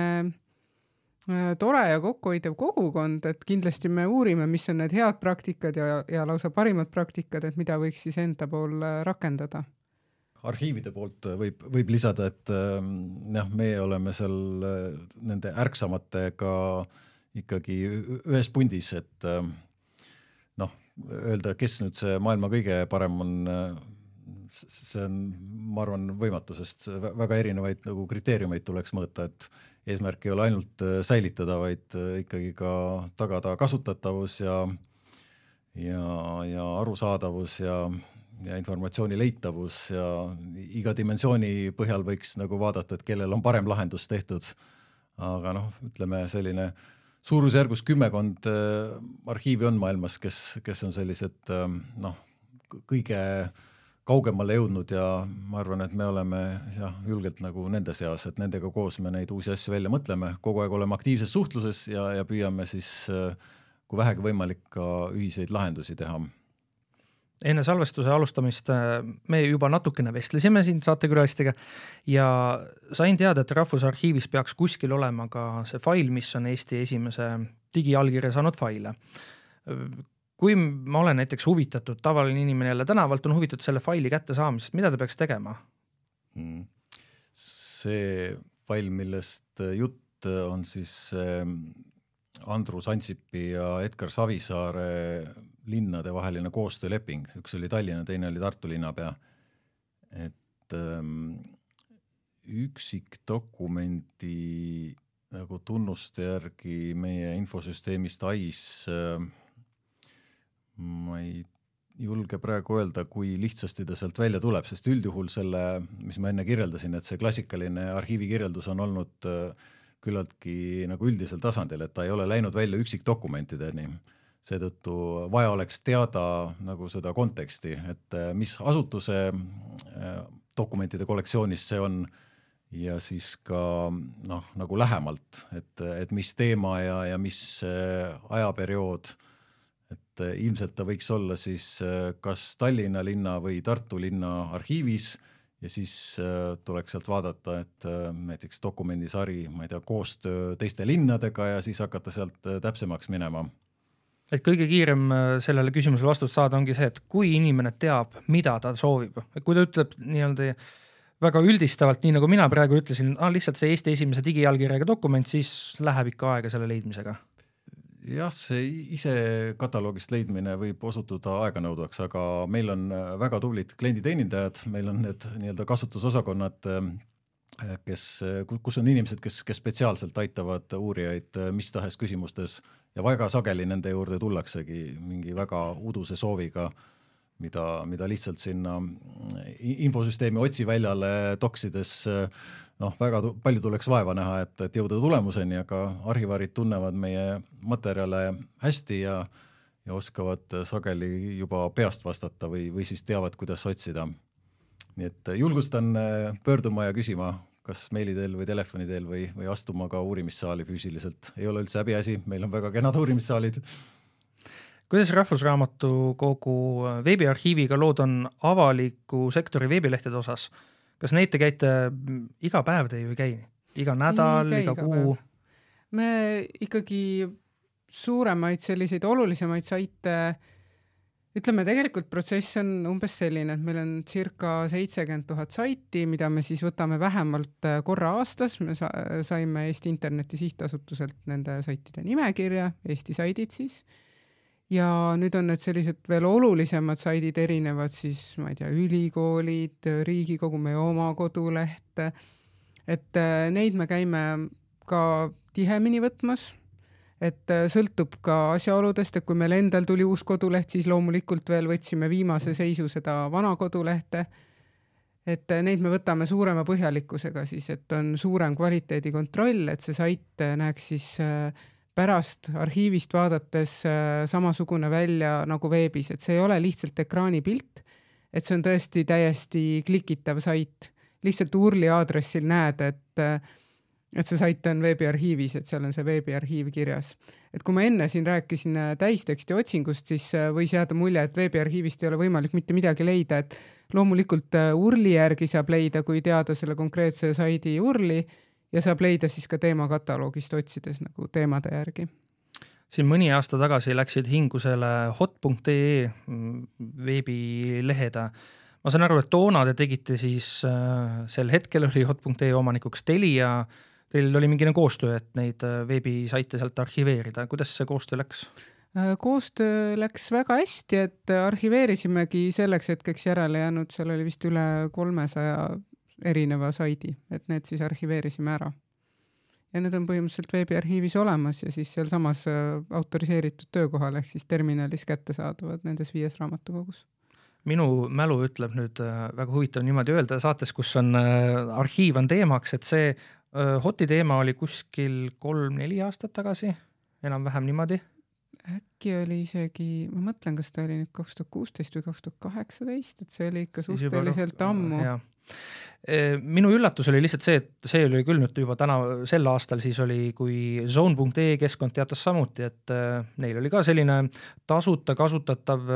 tore ja kokkuhoidev kogukond, et kindlasti me uurime, mis on need head praktikad ja, ja lausa parimad praktikad, et mida võiks siis enda pool äh, rakendada. arhiivide poolt võib, võib lisada, et ähm, jah, meie oleme seal äh, nende ärksamatega ikkagi ühes pundis, et ähm, noh, öelda, kes nüüd see maailma kõige parem on, see on, ma arvan, võimatu, sest väga erinevaid nagu kriteeriumeid tuleks mõõta, et eesmärk ei ole ainult äh, säilitada, vaid äh, ikkagi ka tagada kasutatavus ja ja, ja arusaadavus ja, ja informatsiooni leitavus ja iga dimensiooni põhjal võiks nagu vaadata, et kellel on parem lahendus tehtud. aga noh, ütleme selline suurusjärgus kümmekond äh, arhiivi on maailmas, kes, kes on sellised noh, kõige kaugemale jõudnud ja ma arvan, et me oleme jah, julgelt nagu nende seas, et nendega koos me neid uusi asju välja mõtleme, kogu aeg oleme aktiivses suhtluses ja, ja püüame siis kui vähegi võimalik ka ühiseid lahendusi teha. Enne salvestuse alustamist me juba natukene vestlesime siin saatekülalistega ja sain teada, et Rahvusarhiivis peaks kuskil olema ka see fail, mis on Eesti esimese digiallkirja saanud faile kui ma olen näiteks huvitatud, tavaline inimene jälle tänavalt on huvitatud selle faili kättesaamisest, mida ta peaks tegema mm.? see fail, millest jutt on siis ähm, Andrus Ansipi ja Edgar Savisaare linnadevaheline koostööleping, üks oli Tallinna, teine oli Tartu linnapea. et ähm, üksikdokumendi nagu tunnuste järgi meie infosüsteemist AIS äh, ma ei julge praegu öelda, kui lihtsasti ta sealt välja tuleb, sest üldjuhul selle, mis ma enne kirjeldasin, et see klassikaline arhiivikirjeldus on olnud äh, küllaltki nagu üldisel tasandil, et ta ei ole läinud välja üksikdokumentideni. seetõttu vaja oleks teada nagu seda konteksti, et äh, mis asutuse äh, dokumentide kollektsioonis see on ja siis ka noh, nagu lähemalt, et, et mis teema ja, ja mis ajaperiood et äh, ilmselt ta võiks olla siis äh, kas Tallinna linna või Tartu linna arhiivis ja siis äh, tuleks sealt vaadata, et näiteks dokumendisari, ma ei tea, koostöö teiste linnadega ja siis hakata sealt täpsemaks minema. Et kõige kiirem sellele küsimusele vastust saada ongi see, et kui inimene teab, mida ta soovib, kui ta ütleb nii-öelda väga üldistavalt, nii nagu mina praegu ütlesin, ah, lihtsalt see Eesti esimese digiallkirjaga dokument, siis läheb ikka aega selle leidmisega jah, see ise kataloogist leidmine võib osutuda aeganõudvaks, aga meil on äh, väga tublid klienditeenindajad, meil on need nii-öelda kasutusosakonnad, äh, kes, kus on inimesed, kes, kes spetsiaalselt aitavad uurijaid äh, mis tahes küsimustes ja väga sageli nende juurde tullaksegi mingi väga uduse sooviga, mida, mida lihtsalt sinna infosüsteemi otsiväljale toksides noh, väga palju tuleks vaeva näha, et, et jõuda tulemuseni, aga arhivaarid tunnevad meie materjale hästi ja, ja oskavad sageli juba peast vastata või, või siis teavad, kuidas otsida. nii et julgustan äh, pöörduma ja küsima, kas meili teel või telefoni teel või, või astuma ka uurimissaali füüsiliselt, ei ole üldse häbiasi, meil on väga kenad uurimissaalid kuidas Rahvusraamatukogu veebiarhiiviga lood on avaliku sektori veebilehtede osas? kas neid te käite iga päev, te ju ei käi, iga nädal, iga, iga kuu? me ikkagi suuremaid selliseid olulisemaid saite, ütleme tegelikult protsess on umbes selline, et meil on circa seitsekümmend tuhat saiti, mida me siis võtame vähemalt äh, korra aastas, me sa saime Eesti Interneti Sihtasutuselt nende saitide nimekirja, Eesti saidid siis ja nüüd on need sellised veel olulisemad saidid erinevad siis, ma ei tea, ülikoolid, Riigikogu, meie oma koduleht, et äh, neid me käime ka tihemini võtmas, et äh, sõltub ka asjaoludest, et kui meil endal tuli uus koduleht, siis loomulikult veel võtsime viimase seisu seda vana kodulehte, et äh, neid me võtame suurema põhjalikkusega siis, et on suurem kvaliteedikontroll, et see sait näeks siis äh, pärast arhiivist vaadates äh, samasugune välja nagu veebis, et see ei ole lihtsalt ekraanipilt, et see on tõesti täiesti klikitav sait. lihtsalt URL-i aadressil näed, et äh, et see sait on veebiarhiivis, et seal on see veebiarhiiv kirjas. et kui ma enne siin rääkisin äh, täisteksti otsingust, siis võis jääda mulje, et veebiarhiivist ei ole võimalik mitte midagi leida, et loomulikult URL-i järgi saab leida, kui teada selle konkreetse saidi URL-i ja saab leida siis ka teemakataloogist otsides nagu teemade järgi siin mõni aasta tagasi läksid hingusele hot.ee veebilehed. ma saan aru, et toona te tegite siis äh,, sel hetkel oli hot.ee omanikuks Telia, teil oli mingine koostöö, et neid äh, veebisaite sealt arhiveerida, kuidas see koostöö läks? koostöö läks väga hästi, et arhiveerisimegi selleks hetkeks järele jäänud, seal oli vist üle kolmesaja erineva saidi, et need siis arhiveerisime ära. ja need on põhimõtteliselt veebiarhiivis olemas ja siis sealsamas autoriseeritud töökohal ehk siis terminalis kättesaadavad nendes viies raamatukogus minu mälu ütleb nüüd äh, väga huvitav niimoodi öelda saates, kus on äh, arhiiv on teemaks, et see äh, Hoti teema oli kuskil kolm-neli aastat tagasi, enam-vähem niimoodi. äkki oli isegi, ma mõtlen, kas ta oli nüüd kaks tuhat kuusteist või kaks tuhat kaheksateist, et see oli ikka suhteliselt ammu minu üllatus oli lihtsalt see, et see oli küll nüüd juba täna, sel aastal siis oli, kui Zone.ee keskkond teatas samuti, et neil oli ka selline tasuta kasutatav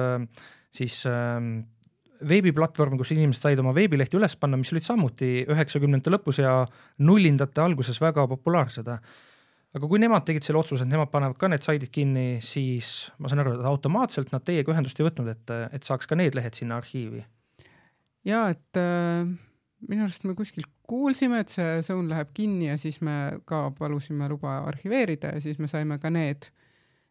siis ähm, veebiplatvorm, kus inimesed said oma veebilehti üles panna, mis olid samuti üheksakümnendate lõpus ja nullindate alguses väga populaarsed. aga kui nemad tegid selle otsuse, et nemad panevad ka need saidid kinni, siis ma saan aru, et automaatselt nad teiega ühendust ei võtnud, et, et saaks ka need lehed sinna arhiivi. Ja et äh, minu arust me kuskil kuulsime, et see Zone läheb kinni ja siis me ka palusime luba arhiveerida ja siis me saime ka need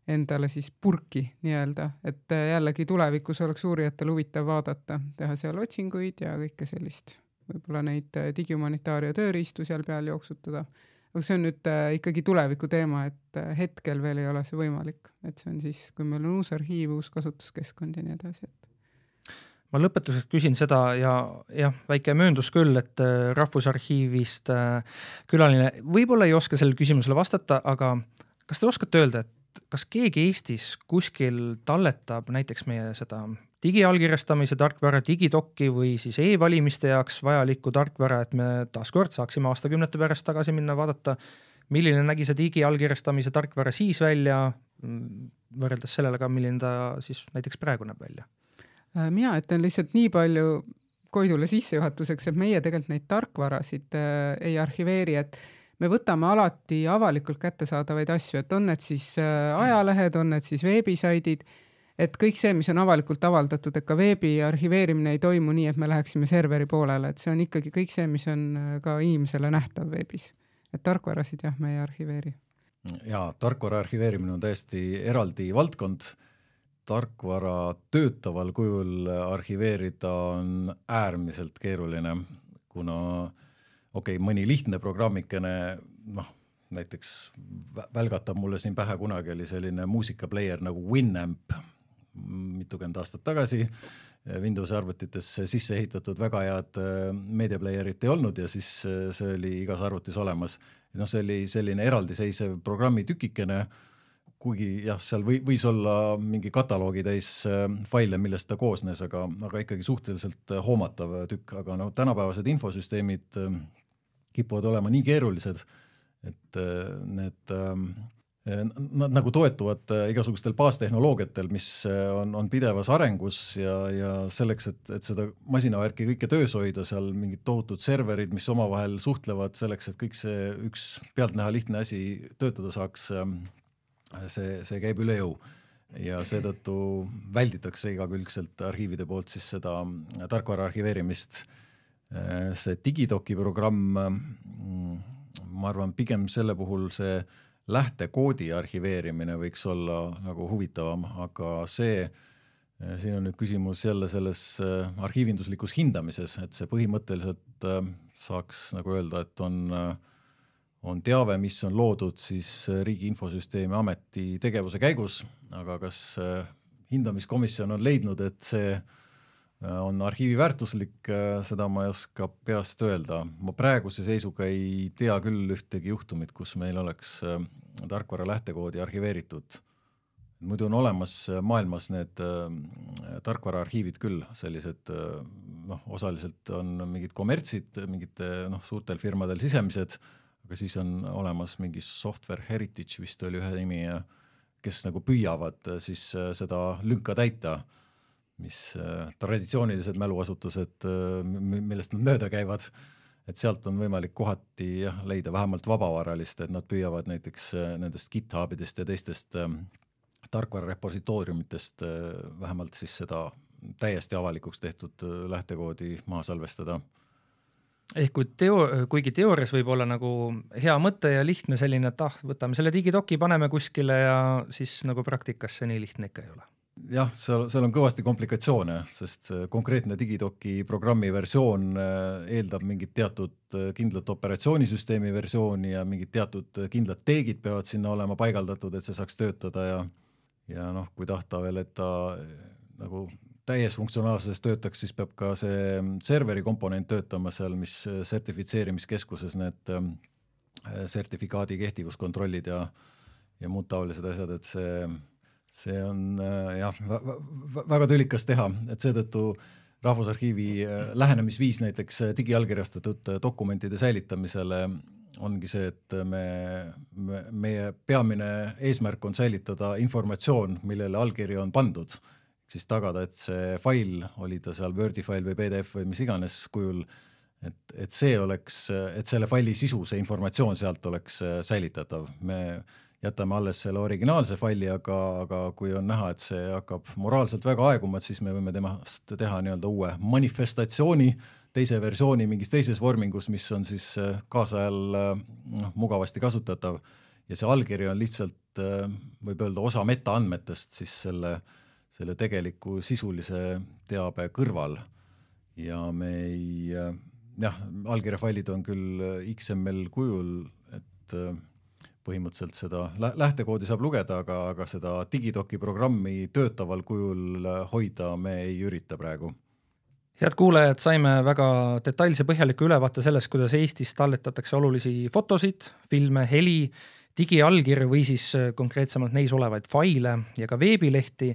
endale siis purki nii-öelda, et äh, jällegi tulevikus oleks uurijatel huvitav vaadata, teha seal otsinguid ja kõike sellist. võib-olla neid äh, digihumanitaaria tööriistu seal peal jooksutada. aga see on nüüd äh, ikkagi tuleviku teema, et hetkel veel ei ole see võimalik, et see on siis, kui meil on uus arhiiv, uus kasutuskeskkond ja nii edasi, et ma lõpetuseks küsin seda ja jah, väike mööndus küll, et Rahvusarhiivist külaline võib-olla ei oska sellele küsimusele vastata, aga kas te oskate öelda, et kas keegi Eestis kuskil talletab näiteks meie seda digiallkirjastamise tarkvara, digidokki või siis e-valimiste jaoks vajalikku tarkvara, et me taaskord saaksime aastakümnete pärast tagasi minna, vaadata, milline nägi see digiallkirjastamise tarkvara siis välja, võrreldes sellele ka, milline ta siis näiteks praegu näeb välja? Äh, mina ütlen lihtsalt nii palju Koidule sissejuhatuseks, et meie tegelikult neid tarkvarasid äh, ei arhiveeri, et me võtame alati avalikult kättesaadavaid asju, et on need siis äh, ajalehed, on need siis veebisaidid, et kõik see, mis on avalikult avaldatud, et ka veebi arhiveerimine ei toimu nii, et me läheksime serveri poolele, et see on ikkagi kõik see, mis on ka inimesele nähtav veebis. et tarkvarasid jah, me ei arhiveeri. jaa, tarkvara arhiveerimine on täiesti eraldi valdkond tarkvara töötaval kujul arhiveerida on äärmiselt keeruline, kuna okei okay,, mõni lihtne programmikene, noh, näiteks välgatab mulle siin pähe, kunagi oli selline muusikapleier nagu Winamp, mitukümmend aastat tagasi, Windowsi arvutitesse sisse ehitatud väga head äh, meediaplayerit ei olnud ja siis äh, see oli igas arvutis olemas. noh, see oli selline eraldiseisev programmitükikene, kuigi jah, seal või, võis olla mingi kataloogi täis äh, faile, millest ta koosnes, aga, aga ikkagi suhteliselt hoomatav tükk, aga no tänapäevased infosüsteemid kipuvad olema nii keerulised, et äh, need ähm, Nad nagu toetuvad äh, igasugustel baastehnoloogiatel, mis äh, on, on pidevas arengus ja, ja selleks, et, et seda masinavärki kõike töös hoida, seal mingid tohutud serverid, mis omavahel suhtlevad selleks, et kõik see üks pealtnäha lihtne asi töötada saaks, ähm, see, see käib üle jõu. Ja seetõttu välditakse igakülgselt arhiivide poolt siis seda tarkvara arhiveerimist. Äh, see Digidoki programm, mm, ma arvan, pigem selle puhul see lähtekoodi arhiveerimine võiks olla nagu huvitavam, aga see, äh, siin on nüüd küsimus jälle selles äh, arhiivinduslikus hindamises, et see põhimõtteliselt saaks nagu öelda, et on, on teave, mis on loodud siis Riigi Infosüsteemi Ameti tegevuse käigus, aga kas hindamiskomisjon on leidnud, et see äh, Äh, on arhiivi väärtuslik, äh, seda ma ei oska peast öelda, ma praeguse seisuga ei tea küll ühtegi juhtumit, kus meil oleks äh, tarkvara lähtekoodi arhiveeritud. muidu on olemas maailmas need tarkvaraarhiivid küll, sellised noh, osaliselt on mingid kommertsid, mingite noh, suurtel firmadel sisemised, aga siis on olemas mingi Software Heritage vist oli ühe nimi, kes nagu püüavad siis seda lünka täita mis äh, traditsioonilised mäluasutused, äh, millest nad mööda käivad, et sealt on võimalik kohati jah, leida vähemalt vabavaralist, et nad püüavad näiteks äh, nendest GitHubidest ja teistest tarkvara repositooriumitest vähemalt siis seda täiesti avalikuks tehtud lähtekoodi maha salvestada ehk kui teo-, kuigi teoorias võib olla nagu hea mõte ja lihtne selline, et ah, võtame selle digidoki, paneme kuskile ja siis nagu praktikas see nii lihtne ikka ei ole. Jah, seal, seal on kõvasti komplikatsioone, sest konkreetne digidoki programmi versioon äh, eeldab mingit teatud äh, kindlat operatsioonisüsteemi versiooni ja mingid teatud kindlad teegid peavad sinna olema paigaldatud, et see saaks töötada ja ja noh, kui tahta veel, et ta nagu täies funktsionaalsuses töötaks, siis peab ka see serveri komponent töötama seal, mis sertifitseerimiskeskuses need ähm, sertifikaadi kehtivuskontrollid ja ja muud taolised asjad, et see, see on äh, jah, väga tülikas teha, et seetõttu Rahvusarhiivi äh, lähenemisviis näiteks digiallkirjastatud dokumentide säilitamisele ongi see, et me, me, meie peamine eesmärk on säilitada informatsioon, millele allkiri on pandud siis tagada, et see fail, oli ta seal Wordi fail või PDF või mis iganes kujul, et, et see oleks, et selle faili sisu, see informatsioon sealt oleks äh, säilitatav. me jätame alles selle originaalse faili, aga, aga kui on näha, et see hakkab moraalselt väga aeguma, et siis me võime temast teha nii-öelda uue manifestatsiooni, teise versiooni mingis teises vormingus, mis on siis äh, kaasajal äh, noh, mugavasti kasutatav ja see allkiri on lihtsalt, võib öelda, osa metaandmetest siis selle äh, selle tegeliku sisulise teabe kõrval. Ja me ei, jah, allkirjafailid on küll XML kujul, et äh, põhimõtteliselt seda lähtekoodi saab lugeda, aga, aga seda digidoki programmi töötaval kujul hoida me ei ürita praegu. Head kuulajad, saime väga detailse põhjaliku ülevaate sellest, kuidas Eestis talletatakse olulisi fotosid, filme, heli, digiallkirju või siis konkreetsemalt neis olevaid faile ja ka veebilehti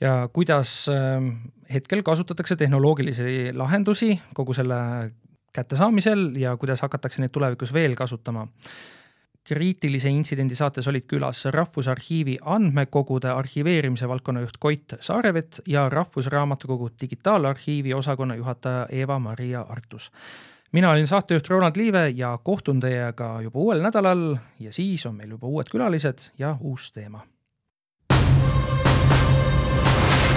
ja kuidas ähm, hetkel kasutatakse tehnoloogilisi lahendusi kogu selle kättesaamisel ja kuidas hakatakse neid tulevikus veel kasutama. kriitilise intsidendi saates olid külas Rahvusarhiivi andmekogude arhiveerimise valdkonna juht Koit Saarevet ja Rahvusraamatukogu digitaalarhiivi osakonna juhataja Eva-Maria Artus mina olin saatejuht Roland Liive ja kohtun teiega juba uuel nädalal ja siis on meil juba uued külalised ja uus teema